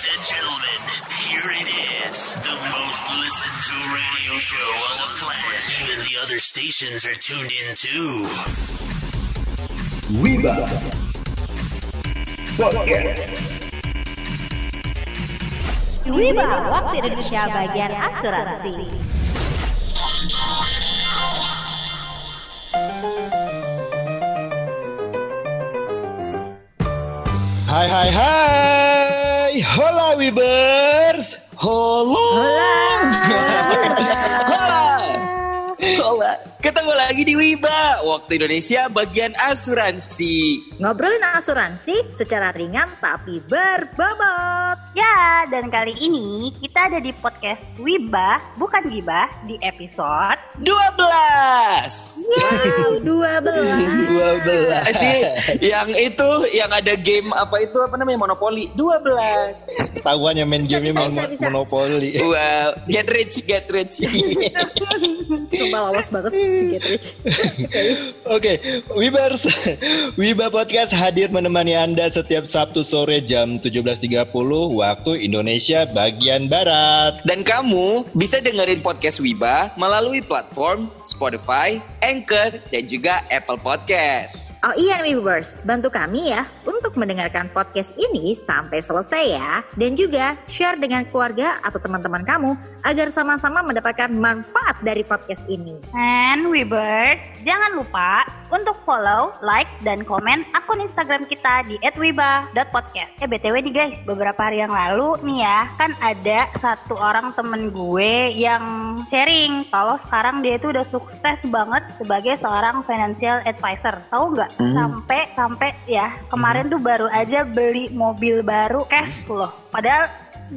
Ladies and gentlemen, here it is. The most listened to radio show on the planet. Even the other stations are tuned in too. Wiba Podcast Wiba, waktu Indonesia bagian asuransi. Hai hai hai Hola Wibers. Hola. Hola. Ketemu lagi di Wiba, waktu Indonesia bagian asuransi. Ngobrolin asuransi secara ringan tapi berbobot. Ya, dan kali ini kita ada di podcast Wiba, bukan Gibah, di episode 12. Wow, dua belas. Dua belas Eh, sih, yang itu yang ada game apa itu apa namanya Monopoli 12. Ketahuan yang main Bisa, game bisa, mon- bisa, bisa. monopoli Wow, get rich, get rich. Sumpah lawas banget si Get Rich. Oke Wibers Wiba Podcast hadir menemani Anda setiap Sabtu sore jam 17.30 Waktu Indonesia bagian Barat Dan kamu bisa dengerin podcast Wiba melalui platform Spotify, Anchor, dan juga Apple Podcast. Oh iya viewers, bantu kami ya untuk mendengarkan podcast ini sampai selesai ya. Dan juga share dengan keluarga atau teman-teman kamu agar sama-sama mendapatkan manfaat dari podcast ini. And Wibers, jangan lupa untuk follow, like, dan komen akun Instagram kita di @wiba.podcast. Eh BTW nih guys, beberapa hari yang lalu nih ya, kan ada satu orang temen gue yang sharing kalau sekarang dia itu udah sukses banget sebagai seorang financial advisor. Tahu nggak? Hmm. Sampai sampai ya kemarin tuh baru aja beli mobil baru cash loh. Padahal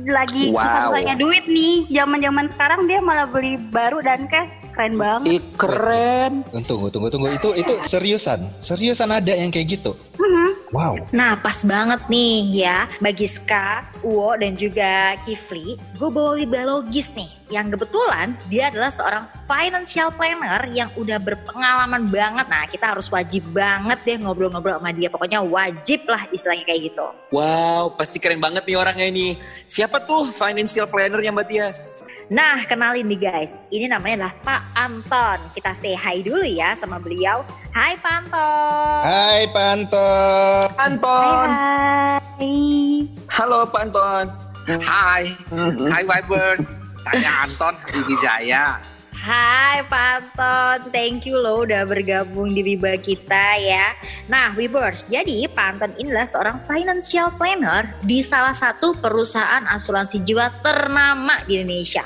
lagi Wow. susah-susahnya duit nih. Zaman-zaman sekarang dia malah beli baru dan cash. Keren banget. Ih, keren. Tunggu tunggu tunggu itu itu seriusan seriusan ada yang kayak gitu Mhm. Wow. Nah pas banget nih ya. Bagi Ska, Uwo dan juga Kifli Gue bawa Wiba Logis nih Yang kebetulan dia adalah seorang financial planner yang udah berpengalaman banget. Nah kita harus wajib banget deh ngobrol-ngobrol sama dia. Pokoknya wajib lah istilahnya kayak gitu. Wow, pasti keren banget nih orangnya ini. Siapa tuh financial planner-nya Mbak Tias? Nah kenalin nih guys Ini namanya adalah Pak Anton Kita say hi dulu ya sama beliau Hai Pak Anton Hai Panton Anton. Hai. Halo Pak Anton. Hai, hai Viber. Saya Anton Hadi Wijaya. Hai Pak Anton, thank you loh udah bergabung di Wiba kita ya. Nah Wibers, jadi Pak Anton inilah seorang financial planner di salah satu perusahaan asuransi jiwa ternama di Indonesia.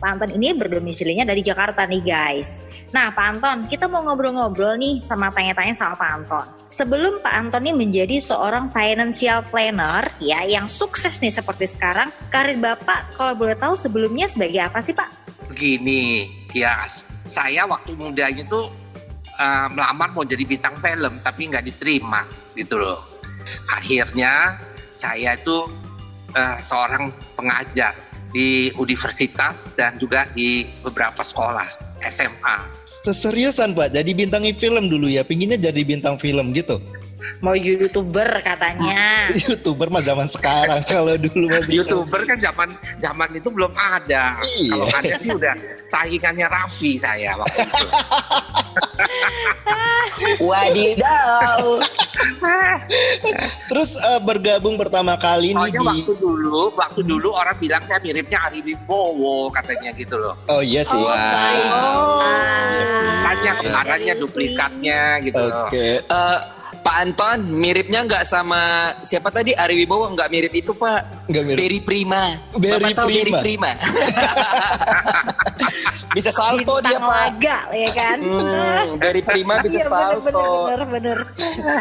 Pak Anton ini berdomisilinya dari Jakarta nih guys. Nah Pak Anton, kita mau ngobrol-ngobrol nih sama tanya-tanya sama Pak Anton. Sebelum Pak Anton ini menjadi seorang financial planner ya yang sukses nih seperti sekarang, karir Bapak kalau boleh tahu sebelumnya sebagai apa sih Pak? Begini, ya saya waktu mudanya tuh eh, melamar mau jadi bintang film tapi nggak diterima gitu loh. Akhirnya saya itu eh, seorang pengajar di universitas dan juga di beberapa sekolah SMA. Seriusan Pak. Jadi bintang film dulu ya. Pinginnya jadi bintang film gitu Mau youtuber katanya. Youtuber mah zaman sekarang Kalau dulu mah bintang- YouTuber kan zaman zaman itu belum ada. Iya. Kalau ada sih udah saingannya Raffi saya waktu itu. Wadidaw. Terus eh, bergabung pertama kali nih di waktu dulu, waktu dulu orang bilang saya miripnya Ari Wibowo katanya gitu loh. Oh iya sih. Wow. Iya sih. Makanya Iya. kemarannya duplikatnya gitu loh. Oke. Pak Anton, miripnya nggak sama siapa tadi Ari Wibowo nggak mirip itu Pak? Nggak mirip. Berry Prima. Berry Bapak tahu Berry Prima. Prima? bisa salto dia Pak. laga ya kan. Hmm, Berry Prima bisa bener, salto. bener, bener, bener.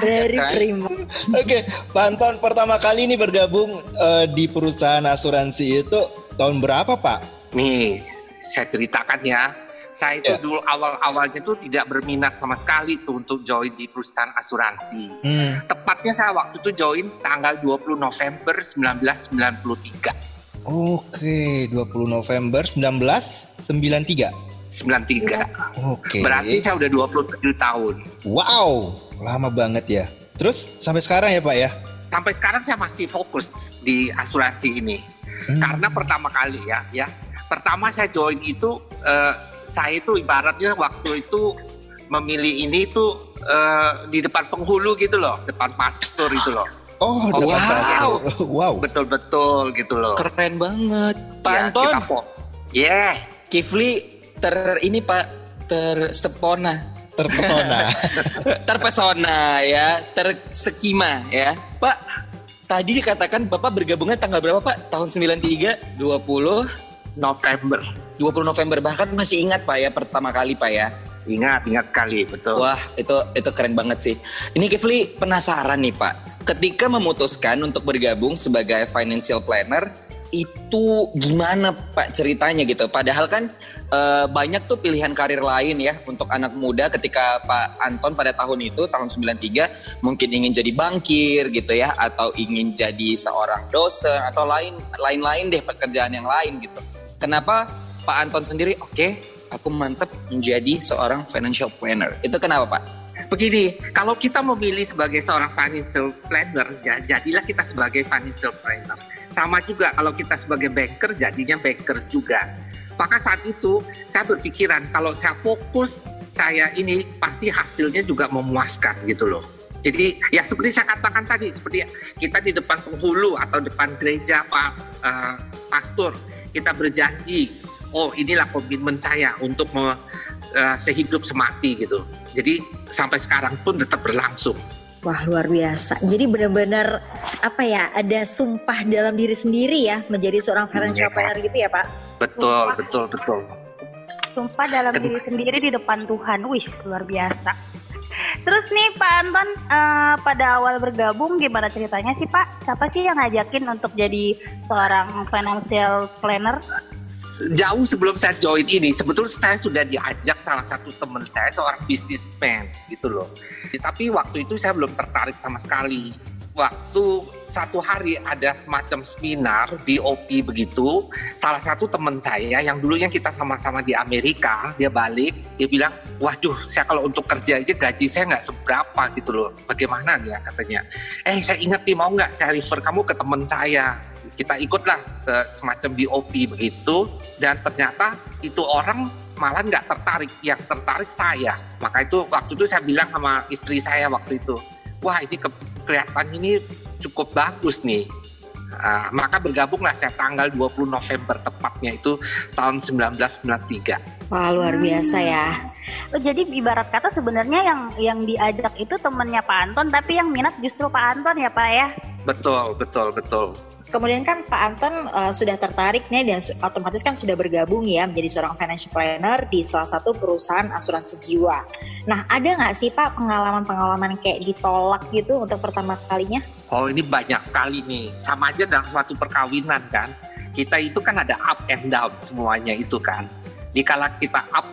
Dari Kan? prima. Oke, Pak Anton pertama kali ini bergabung eh, di perusahaan asuransi itu tahun berapa Pak? Nih, saya ceritakan ya. Saya itu Ya. dulu awal-awalnya tuh tidak berminat sama sekali tuh untuk join di perusahaan asuransi. Hmm. Tepatnya saya waktu itu join tanggal 20 November 1993. Oke, 20 November 1993. 93. Oke. Berarti saya udah 27 tahun. Wow, lama banget ya. Terus sampai sekarang ya Pak ya? sampai sekarang saya masih fokus di asuransi ini. Hmm. Karena pertama kali ya, ya. Pertama saya join itu eh, saya itu ibaratnya waktu itu memilih ini itu eh, di depan penghulu gitu loh, depan pastor itu loh. Oh, Oh, wow. pastor. Wow. Betul-betul gitu loh. Keren banget. Pak Ya, Anton, kita po- Yeah. Kifli ter ini Pak tersepona, Terpesona. terpesona ya, tersekima ya. Pak, tadi dikatakan Bapak bergabungnya tanggal berapa Pak? Tahun 93, 20 November. 20 November bahkan masih ingat Pak ya pertama kali Pak ya. Ingat, ingat sekali, betul. Wah, itu itu keren banget sih. Ini Kifli penasaran nih, Pak. Ketika memutuskan untuk bergabung sebagai financial planner, itu gimana Pak ceritanya gitu? Padahal kan eh, banyak tuh pilihan karir lain ya untuk anak muda ketika Pak Anton pada tahun itu tahun 93 mungkin ingin jadi bankir gitu ya atau ingin jadi seorang dosen atau lain lain-lain deh pekerjaan yang lain gitu. Kenapa Pak Anton sendiri oke aku mantep menjadi seorang financial planner. Itu kenapa Pak? Begini, kalau kita memilih sebagai seorang financial planner, ya, jadilah kita sebagai financial planner. Sama juga kalau kita sebagai banker, jadinya banker juga. Maka saat itu saya berpikiran kalau saya fokus saya ini pasti hasilnya juga memuaskan gitu loh. Jadi ya seperti saya katakan tadi, seperti kita di depan penghulu atau depan gereja Pak eh, Pastor, kita berjanji, oh inilah komitmen saya untuk me, eh, sehidup semati gitu. Jadi sampai sekarang pun tetap berlangsung. Wah luar biasa. Jadi benar-benar apa ya ada sumpah dalam diri sendiri ya menjadi seorang financial Iya. planner gitu ya Pak. Betul, betul, betul. Sumpah dalam diri sendiri di depan Tuhan. Wih, luar biasa. Terus nih Pak Anton, eh, pada awal bergabung gimana ceritanya sih Pak? Siapa sih yang ngajakin untuk jadi seorang financial planner? Jauh sebelum saya join ini, sebetulnya saya sudah diajak salah satu teman saya, seorang businessman gitu loh. Tapi waktu itu saya belum tertarik sama sekali. Waktu satu hari ada semacam seminar BOP begitu, salah satu teman saya yang dulunya kita sama-sama di Amerika, dia balik, dia bilang, waduh, saya kalau untuk kerja aja gaji saya nggak seberapa gitu loh. Bagaimana dia katanya? Eh, saya ingat nih mau nggak saya refer kamu ke teman saya. Kita ikutlah ke semacam BOP begitu, dan ternyata itu orang malah nggak tertarik, yang tertarik saya. Maka itu waktu itu saya bilang sama istri saya waktu itu, wah ini ke- kelihatan ini cukup bagus nih. Ah, maka bergabunglah saya tanggal 20 November tepatnya itu tahun 1993. Wah luar biasa ya. Oh, jadi ibarat kata sebenarnya yang yang diajak itu temennya Pak Anton, tapi yang minat justru Pak Anton ya Pak ya? Betul, betul, betul. Kemudian kan Pak Anton uh, sudah tertarik nih dan otomatis kan sudah bergabung ya menjadi seorang financial planner di salah satu perusahaan asuransi jiwa. Nah ada nggak sih Pak pengalaman-pengalaman kayak ditolak gitu untuk pertama kalinya? Oh ini banyak sekali nih. Sama aja dalam suatu perkawinan kan. Kita itu kan ada up and down semuanya itu kan. Dikala kita up,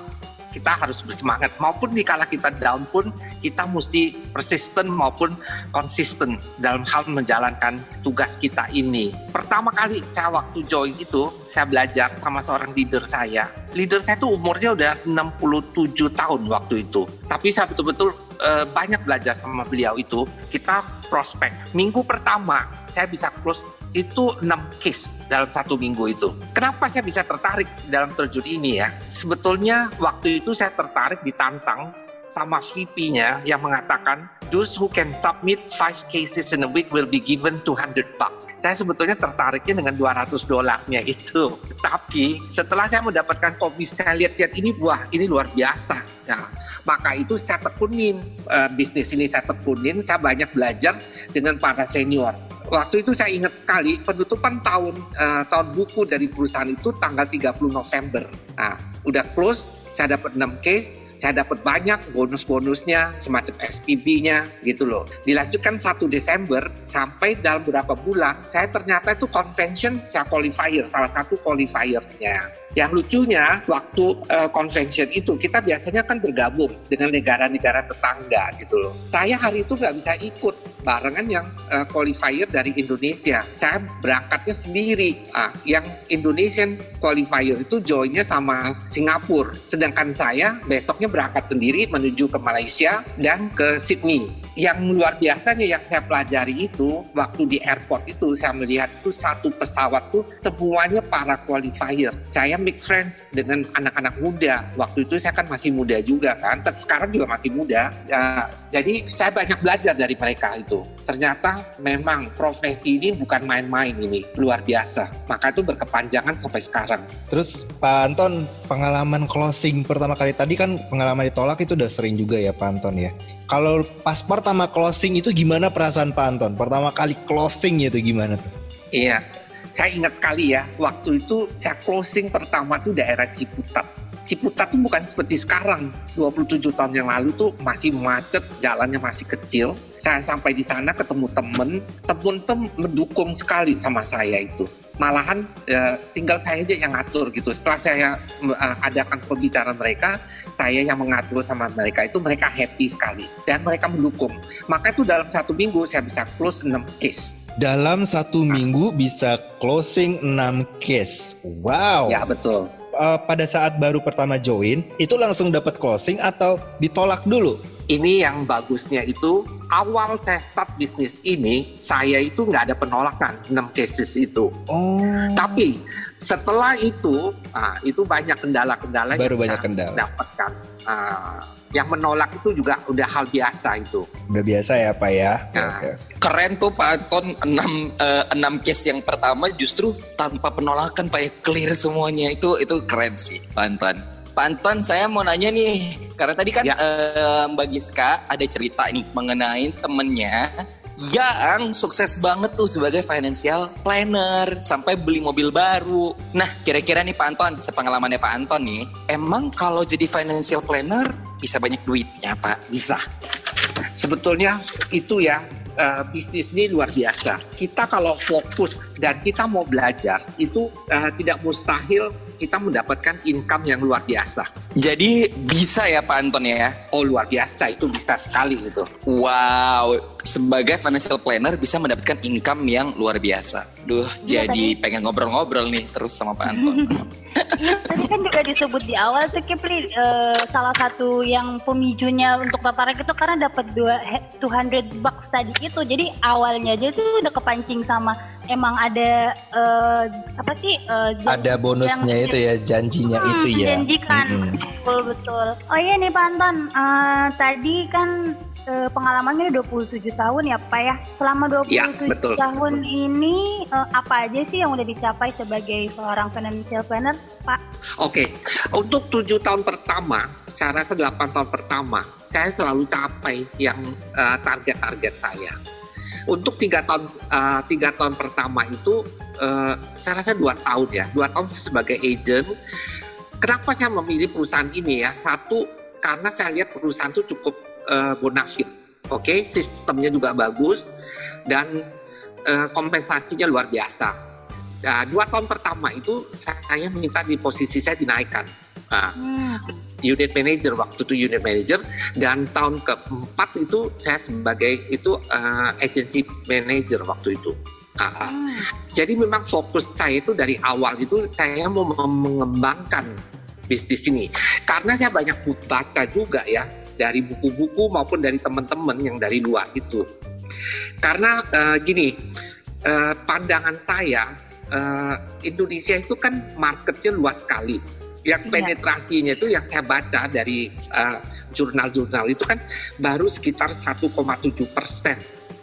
kita harus bersemangat. Maupun dikala kita down pun, kita mesti persisten maupun konsisten dalam hal menjalankan tugas kita ini. Pertama kali saya waktu join itu, saya belajar sama seorang leader saya. Leader saya tuh umurnya udah 67 tahun waktu itu. Tapi saya betul-betul eh, banyak belajar sama beliau itu. Kita prospek. Minggu pertama saya bisa close itu 6 case dalam satu minggu itu. Kenapa saya bisa tertarik dalam terjun ini ya? Sebetulnya waktu itu saya tertarik ditantang sama VP-nya yang mengatakan those who can submit 5 cases in a week will be given 200 bucks. Saya sebetulnya tertariknya dengan 200 dolarnya itu. Tapi setelah saya mendapatkan komisi saya lihat-lihat ini wah ini luar biasa. Ya, maka itu saya tekunin eh, bisnis ini saya tekunin, saya banyak belajar dengan para senior. Waktu itu saya ingat sekali penutupan tahun eh, tahun buku dari perusahaan itu tanggal 30 November. Nah, udah close, saya dapat 6 case, saya dapat banyak bonus-bonusnya, semacam SPB-nya gitu loh. Dilanjutkan 1 Desember sampai dalam beberapa bulan, saya ternyata itu convention saya qualifier, salah satu qualifiernya. Yang lucunya waktu eh, convention itu kita biasanya kan bergabung dengan negara-negara tetangga gitu loh. Saya hari itu nggak bisa ikut barengan yang uh, qualifier dari Indonesia. Saya berangkatnya sendiri. Ah, yang Indonesian qualifier itu joinnya sama Singapura. Sedangkan saya besoknya berangkat sendiri menuju ke Malaysia dan ke Sydney yang luar biasanya yang saya pelajari itu waktu di airport itu saya melihat itu satu pesawat tuh semuanya para qualifier. Saya make friends dengan anak-anak muda. Waktu itu saya kan masih muda juga kan. Sekarang juga masih muda. Ya, jadi saya banyak belajar dari mereka itu. Ternyata memang profesi ini bukan main-main ini, luar biasa. Maka itu berkepanjangan sampai sekarang. Terus Pak Anton, pengalaman closing pertama kali tadi kan pengalaman ditolak itu udah sering juga ya Pak Anton ya. Kalau pas pertama closing itu gimana perasaan Pak Anton? Pertama kali closing itu gimana tuh? Iya, saya ingat sekali ya, waktu itu saya closing pertama tuh daerah Ciputat. Ciputat tuh bukan seperti sekarang, 27 tahun yang lalu tuh masih macet, jalannya masih kecil. Saya sampai di sana ketemu temen, temen tuh mendukung sekali sama saya itu malahan uh, tinggal saya aja yang ngatur gitu. Setelah saya uh, adakan pembicaraan mereka, saya yang mengatur sama mereka itu mereka happy sekali dan mereka mendukung. Maka itu dalam satu minggu saya bisa close 6 case. Dalam satu minggu bisa closing 6 case. Wow. Ya betul. Uh, pada saat baru pertama join, itu langsung dapat closing atau ditolak dulu? Ini yang bagusnya itu awal saya start bisnis ini, saya itu nggak ada penolakan 6 cases itu. Oh. Tapi setelah itu, nah, itu banyak kendala-kendala Baru banyak kendala. Dapatkan. Nah, yang menolak itu juga udah hal biasa itu. Udah biasa ya Pak ya. Nah, okay. Keren tuh Pak Anton 6 uh, 6 case yang pertama justru tanpa penolakan Pak ya clear semuanya itu itu keren sih Pak Anton. Pak Anton, saya mau nanya nih, karena tadi kan ya. uh, Mbak Giska ada cerita nih mengenai temennya yang sukses banget tuh sebagai financial planner sampai beli mobil baru. Nah, kira-kira nih Pak Anton, sepengalamannya Pak Anton nih, emang kalau jadi financial planner bisa banyak duitnya Pak? Bisa. Sebetulnya itu ya uh, bisnis ini luar biasa. Kita kalau fokus dan kita mau belajar itu uh, tidak mustahil kita mendapatkan income yang luar biasa. Jadi bisa ya Pak Anton ya? Oh luar biasa itu bisa sekali itu. Wow, sebagai financial planner bisa mendapatkan income yang luar biasa. Duh, ya, jadi tadi. pengen ngobrol-ngobrol nih terus sama Pak Anton. tadi kan juga disebut di awal tuh Kipli uh, salah satu yang pemicunya untuk tertarik itu karena dapat dua 200 bucks tadi itu. Jadi awalnya aja tuh udah kepancing sama emang ada uh, apa sih uh, ada bonusnya itu ya janjinya hmm, itu ya janjikan hmm. betul betul oh iya nih Pak Anton uh, tadi kan uh, pengalamannya 27 tahun ya Pak ya selama 27 ya, betul. tahun ini uh, apa aja sih yang udah dicapai sebagai seorang financial planner Pak oke okay. untuk tujuh tahun pertama saya rasa 8 tahun pertama saya selalu capai yang target-target uh, saya untuk tiga tahun uh, tiga tahun pertama itu uh, saya rasa dua tahun ya dua tahun sebagai agent kenapa saya memilih perusahaan ini ya satu karena saya lihat perusahaan itu cukup uh, bonafit oke okay? sistemnya juga bagus dan uh, kompensasinya luar biasa nah, dua tahun pertama itu saya minta di posisi saya dinaikkan nah, hmm unit manager waktu itu unit manager dan tahun keempat itu saya sebagai itu uh, agency manager waktu itu. Uh, hmm. Jadi memang fokus saya itu dari awal itu saya mau mengembangkan bisnis ini karena saya banyak baca juga ya dari buku-buku maupun dari teman-teman yang dari luar itu. Karena uh, gini uh, pandangan saya uh, Indonesia itu kan marketnya luas sekali yang iya. penetrasinya itu yang saya baca dari uh, jurnal-jurnal itu kan baru sekitar 1,7 persen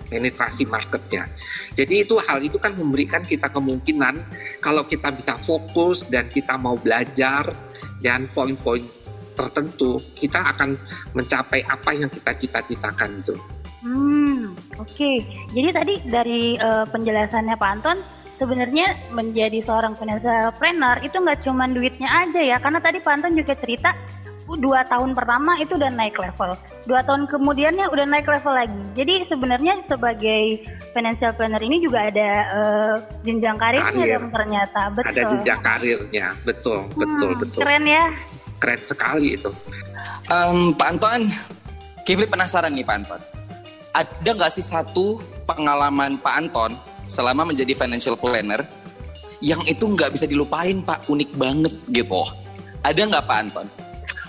penetrasi marketnya. Jadi itu hal itu kan memberikan kita kemungkinan kalau kita bisa fokus dan kita mau belajar dan poin-poin tertentu kita akan mencapai apa yang kita cita-citakan itu. Hmm, oke. Okay. Jadi tadi dari uh, penjelasannya Pak Anton sebenarnya menjadi seorang financial planner itu nggak cuma duitnya aja ya karena tadi Pak Anton juga cerita dua tahun pertama itu udah naik level dua tahun kemudiannya udah naik level lagi jadi sebenarnya sebagai financial planner ini juga ada uh, jenjang karirnya Karir. dong ternyata betul ada jenjang karirnya betul betul hmm, betul keren ya keren sekali itu um, Pak Anton Kifli penasaran nih Pak Anton ada nggak sih satu pengalaman Pak Anton selama menjadi financial planner yang itu nggak bisa dilupain Pak, unik banget gitu. Ada nggak Pak Anton?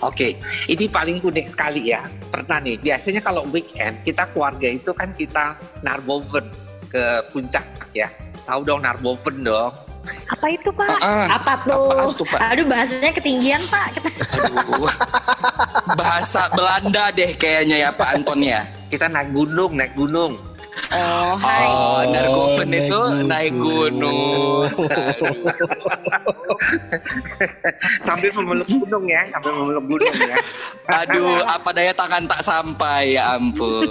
Oke, ini paling unik sekali ya. Pernah nih, biasanya kalau weekend kita keluarga itu kan kita narboven ke puncak ya. Tahu dong narboven dong. Apa itu Pak? Ah, Apa tuh? apaan tuh, Pak? Aduh bahasanya ketinggian pak. Aduh. Bahasa Belanda deh kayaknya ya Pak Anton ya. Kita naik gunung, naik gunung. Oh hai. Oh, Nargoven naik itu naik gunung. Sambil memeluk gunung ya, sambil memeluk gunung ya. Aduh, apa daya tangan tak sampai ya ampun.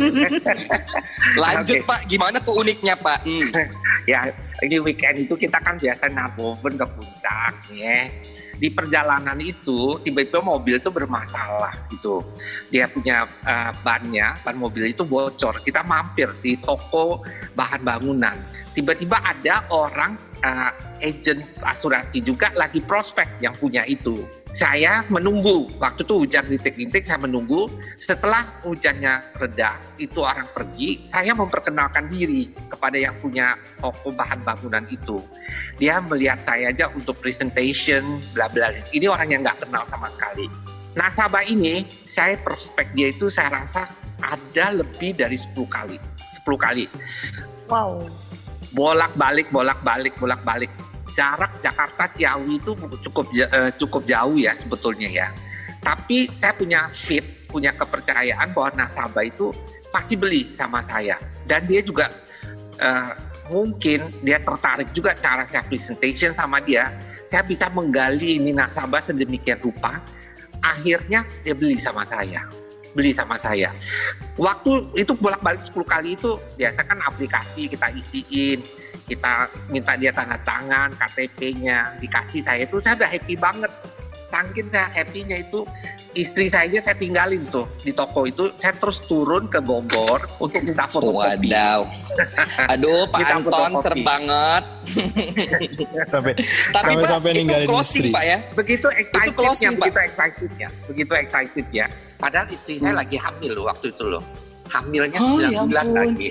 Lanjut Oke. Pak, gimana tuh uniknya Pak? Hmm. ya ini weekend itu kita kan biasa narboven ke puncak ya. Di perjalanan itu tiba-tiba mobil itu bermasalah gitu. Dia punya eh, bannya ban mobil itu bocor. Kita mampir di toko bahan bangunan. Tiba-tiba ada orang eh, agent asuransi juga lagi prospek yang punya itu. Saya menunggu waktu itu hujan rintik-rintik saya menunggu. Setelah hujannya reda itu orang pergi saya memperkenalkan diri kepada yang punya toko bahan bangunan itu. Dia melihat saya aja untuk presentation bla bla. Ini orang yang nggak kenal sama sekali. Nasabah ini saya prospek dia itu saya rasa ada lebih dari 10 kali. 10 kali. Wow. Bolak balik bolak balik bolak balik jarak Jakarta Ciawi itu cukup eh, cukup jauh ya sebetulnya ya. Tapi saya punya fit punya kepercayaan bahwa nasabah itu pasti beli sama saya. Dan dia juga eh, mungkin dia tertarik juga cara saya presentation sama dia. Saya bisa menggali ini nasabah sedemikian rupa. Akhirnya dia beli sama saya beli sama saya. Waktu itu bolak-balik 10 kali itu biasa kan aplikasi kita isiin kita minta dia tanda tangan KTP-nya dikasih saya itu saya udah happy banget saking saya happy-nya itu istri saya aja saya tinggalin tuh di toko itu saya terus turun ke Bogor untuk minta fotokopi Wadaw. Aduh, Pak Anton serem banget. sampai Tapi sampai Pak, sampai itu ninggalin closing istri. Pak ya. begitu excitednya closing, Pak. begitu excitednya begitu excited ya padahal istri saya lagi hamil loh waktu itu loh hamilnya Oh, 9 ya bulan lagi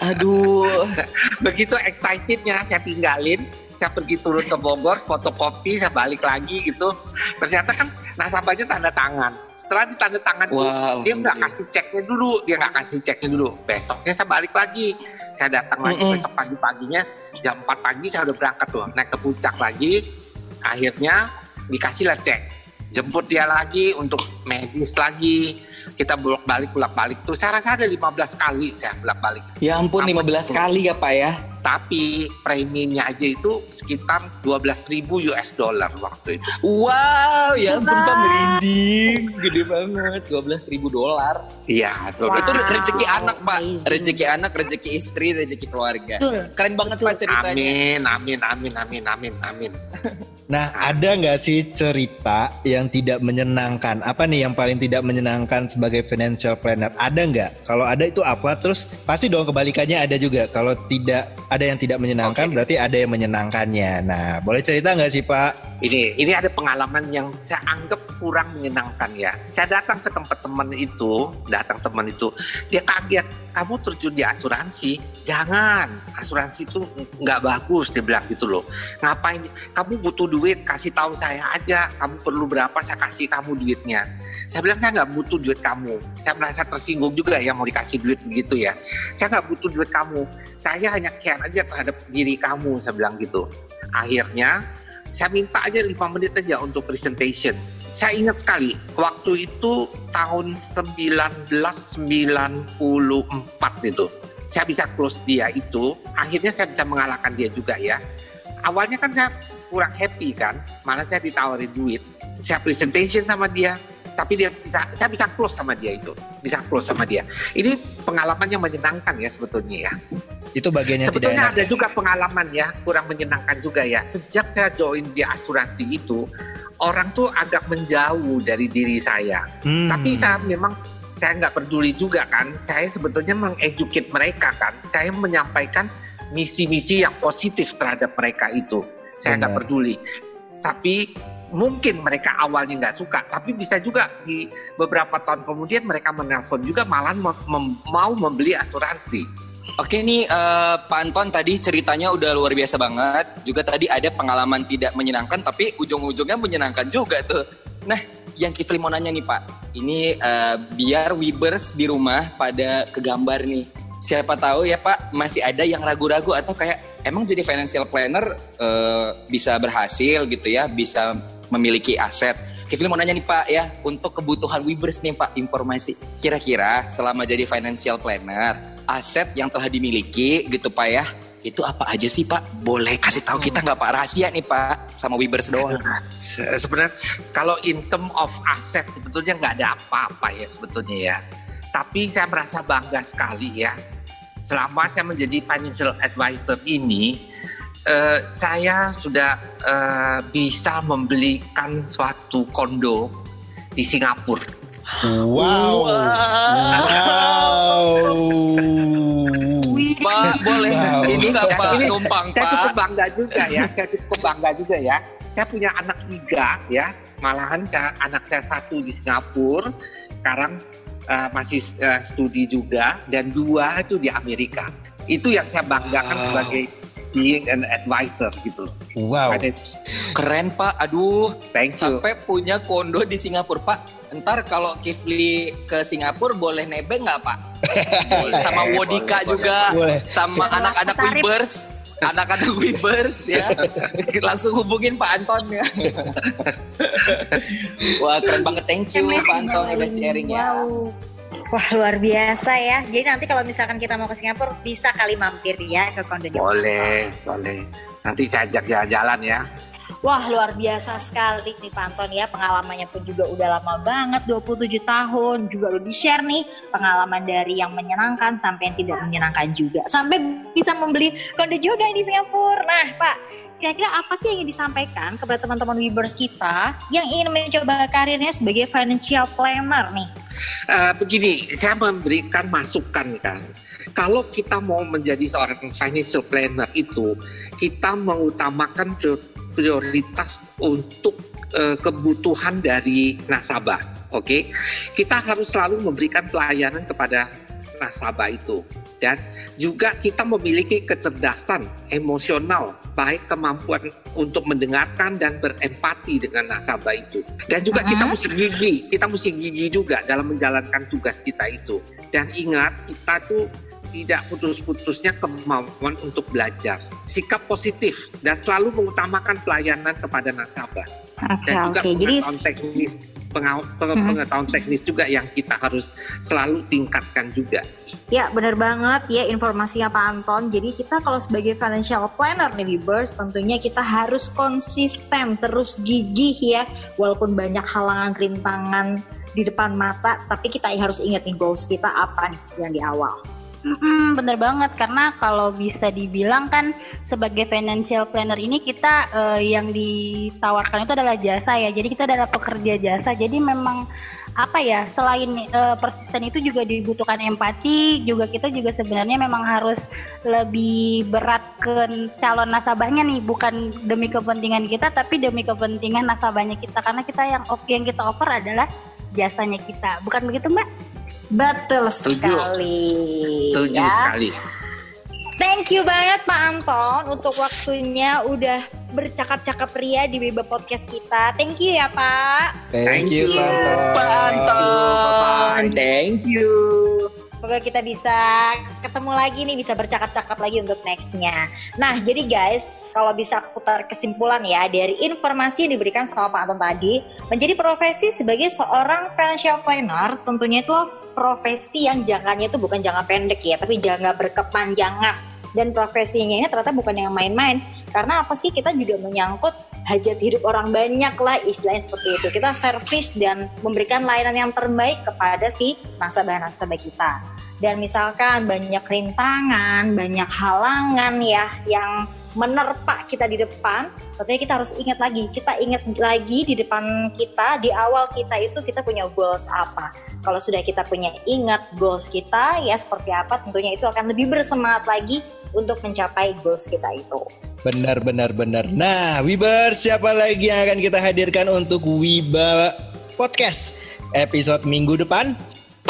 Aduh. begitu excitednya saya tinggalin saya pergi turun ke Bogor fotokopi saya balik lagi gitu. Ternyata kan nasabahnya tanda tangan. Setelah ditanda tangan tuh, Wow. dia nggak kasih ceknya dulu dia nggak kasih ceknya dulu. Besoknya saya balik lagi. Saya datang lagi Mm-mm. besok pagi-paginya jam 4 pagi saya udah berangkat tuh naik ke puncak lagi. Akhirnya dikasih lah cek. Jemput dia lagi untuk medis lagi kita bolak balik bolak balik tuh saya rasa ada 15 kali saya bolak balik Ya ampun, 15 kali ya Pak ya. tapi preminya aja itu sekitar 12.000 US dollar waktu itu. Wow, ya ampun Pak merinding. Gede banget, 12 ribu dolar. Iya, Wow. Itu rezeki anak Pak. Rezeki anak, rezeki istri, rezeki keluarga. Betul. Keren banget Pak ceritanya. Amin, amin, amin, amin, amin, amin. Nah, ada nggak sih cerita yang tidak menyenangkan? Apa nih yang paling tidak menyenangkan sebagai financial planner? Ada nggak? Kalau ada itu apa? Terus pasti dong kebalikannya ada juga. Kalau tidak ada yang tidak menyenangkan, Oke. berarti ada yang menyenangkannya. Nah, boleh cerita nggak sih Pak? Ini, ini ada pengalaman yang saya anggap kurang menyenangkan ya. Saya datang ke tempat teman itu, datang teman itu, dia kaget. Kamu terjun di asuransi? Jangan, asuransi itu nggak bagus, dia bilang gitu loh. Ngapain? Kamu butuh duit, kasih tahu saya aja. Kamu perlu berapa, saya kasih kamu duitnya. Saya bilang saya nggak butuh duit kamu. Saya merasa tersinggung juga ya mau dikasih duit begitu ya. Saya nggak butuh duit kamu. Saya hanya care aja terhadap diri kamu. Saya bilang gitu. Akhirnya saya minta aja lima menit aja untuk presentation. Saya ingat sekali waktu itu tahun 1994 itu. Saya bisa close dia itu. Akhirnya saya bisa mengalahkan dia juga ya. Awalnya kan saya kurang happy kan, malah saya ditawarin duit. Saya presentation sama dia, tapi dia bisa saya bisa close sama dia itu. Bisa close sama dia. Ini pengalaman yang menyenangkan ya sebetulnya ya. Itu bagian yang tidak sebetulnya enak. ada juga pengalaman ya kurang menyenangkan juga ya. Sejak saya join di asuransi itu orang tuh agak menjauh dari diri saya. Hmm. tapi saya memang saya nggak peduli juga kan. Saya sebetulnya mengeducate mereka kan. Saya menyampaikan misi-misi yang positif terhadap mereka itu. Saya nggak peduli. Tapi mungkin mereka awalnya nggak suka, tapi bisa juga di beberapa tahun kemudian mereka menelpon juga malah mem- mau membeli asuransi. Oke nih eh, Pak Anton tadi ceritanya udah luar biasa banget. Juga tadi ada pengalaman tidak menyenangkan tapi ujung-ujungnya menyenangkan juga tuh. Nah, yang Kifli mau nanya nih Pak. Ini eh, biar Webers di rumah pada kegambar nih. Siapa tahu ya Pak masih ada yang ragu-ragu atau kayak emang jadi financial planner eh, bisa berhasil gitu ya, bisa memiliki aset. Kifli mau nanya nih Pak ya, untuk kebutuhan Webers nih Pak informasi. Kira-kira selama jadi financial planner, aset yang telah dimiliki gitu Pak ya, itu apa aja sih Pak? Boleh kasih tahu kita nggak Pak rahasia nih Pak sama Webers doang. Se- Sebenarnya kalau in term of aset sebetulnya nggak ada apa-apa ya sebetulnya ya. Tapi saya merasa bangga sekali ya. Selama saya menjadi financial advisor ini, eh, saya sudah eh, bisa membelikan suatu kondo di Singapura. Wow. Wow. Pak boleh Wow. ini nggak Ya, Pak ini numpang Saya Pak? cukup bangga juga ya. saya cukup bangga juga ya. Saya punya anak tiga ya. Malahan saya anak saya satu di Singapura. Sekarang eh, masih eh, studi juga dan dua itu di Amerika. Itu yang saya banggakan Wow. sebagai being an advisor gitu. Wow. Ada- Keren Pak, aduh Thank you. sampai punya kondo di Singapura Pak. Ntar kalau Kifli ke Singapura boleh nebeng nggak Pak? Boleh, sama Wodika boleh, juga, Boleh. sama anak-anak. Webers, anak-anak Webers ya. Langsung hubungin Pak Anton ya. Wah keren banget, thank you Pak Anton udah sharing ya. Wow. Wah luar biasa ya. Jadi nanti kalau misalkan kita mau ke Singapura bisa kali mampir ya ke kondonya. Boleh, boleh. Nanti saya ajak jalan-jalan ya. Wah luar biasa sekali nih Pak Anton ya pengalamannya pun juga udah lama banget 27 tahun juga udah di share nih pengalaman dari yang menyenangkan sampai yang tidak menyenangkan juga sampai bisa membeli kondo juga di Singapura. Nah Pak kira-kira apa sih yang ingin disampaikan kepada teman-teman Webers kita yang ingin mencoba karirnya sebagai financial planner nih? Eh, begini, saya memberikan masukan kan. Kalau kita mau menjadi seorang financial planner itu, kita mengutamakan prior- prioritas untuk eh, kebutuhan dari nasabah. Oke, kita harus selalu memberikan pelayanan kepada nasabah itu. Dan juga kita memiliki kecerdasan emosional baik kemampuan untuk mendengarkan dan berempati dengan nasabah itu. Dan juga kita mesti gigi kita mesti gigi juga dalam menjalankan tugas kita itu. Dan ingat kita tuh tidak putus-putusnya kemampuan untuk belajar. Sikap positif dan selalu mengutamakan pelayanan kepada nasabah. Oke dan juga oke. Jadi teknis. Pengetahuan teknis juga yang kita harus selalu tingkatkan juga Ya benar banget ya informasinya Pak Anton. Jadi kita kalau sebagai financial planner nih Webers tentunya kita harus konsisten terus gigih ya. Walaupun banyak halangan rintangan di depan mata tapi kita harus ingat nih goals kita apa nih yang di awal. Mm-mm, bener banget. Karena kalau bisa dibilang kan sebagai financial planner ini kita eh, yang ditawarkan itu adalah jasa ya. Jadi kita adalah pekerja jasa. Jadi memang apa ya selain eh, persisten itu juga dibutuhkan empati juga kita juga sebenarnya memang harus lebih berat ke calon nasabahnya nih. Bukan demi kepentingan kita tapi demi kepentingan nasabahnya kita. Karena kita yang yang kita offer adalah jasanya kita. Bukan begitu mbak? Betul Setuju. sekali. setuju ya. sekali Thank you banget Pak Anton untuk waktunya udah bercakap-cakap ria di Beba Podcast kita. Thank you ya Pak. Thank you, Pak Anton. Pak Anton, thank you. Semoga kita bisa ketemu lagi nih, bisa bercakap-cakap lagi untuk nextnya. Nah, jadi guys, kalau bisa putar kesimpulan ya dari informasi yang diberikan sama Pak Anton tadi, menjadi profesi sebagai seorang financial planner tentunya itu profesi yang jangkanya itu bukan jangka pendek ya, tapi jangka berkepanjangan. Dan profesinya ini ternyata bukan yang main-main. Karena apa sih kita juga menyangkut hajat hidup orang banyak lah istilahnya seperti itu. Kita servis dan memberikan layanan yang terbaik kepada si nasabah-nasabah kita. Dan misalkan banyak rintangan, banyak halangan ya yang menerpa kita di depan, tentunya kita harus ingat lagi. Kita ingat lagi di depan kita, di awal kita itu kita punya goals apa. Kalau sudah kita punya ingat goals kita, ya seperti apa, tentunya itu akan lebih bersemangat lagi untuk mencapai goals kita itu. Benar, benar, benar. Nah, Wibers, siapa lagi yang akan kita hadirkan untuk Wiba Podcast episode minggu depan?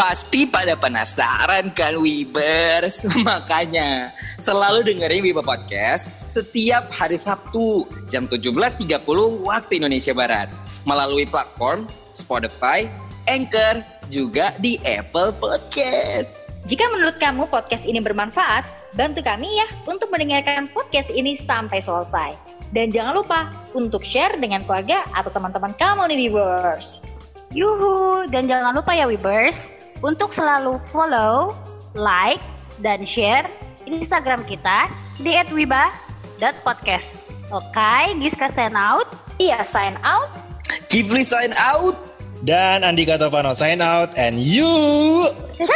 Pasti pada penasaran kan Wibers? Makanya selalu dengerin Wiba Podcast setiap hari Sabtu jam 17.30 waktu Indonesia Barat melalui platform Spotify, Anchor, juga di Apple Podcast. Jika menurut kamu podcast ini bermanfaat, bantu kami ya untuk mendengarkan podcast ini sampai selesai. Dan jangan lupa untuk share dengan keluarga atau teman-teman kamu nih Wibers. Yuhu, dan jangan lupa ya Wibers, untuk selalu follow, like, dan share Instagram kita di @wiba.podcast. Oke, Giska sign out. Iya, sign out. Kifli sign out. Dan Andika Tovano sign out and you. Yeah,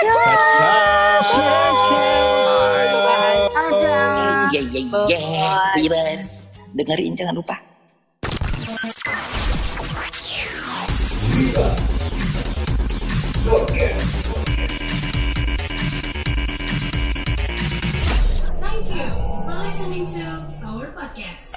yeah, yeah. Wibers. Dengerin jangan lupa. You listening to our podcast.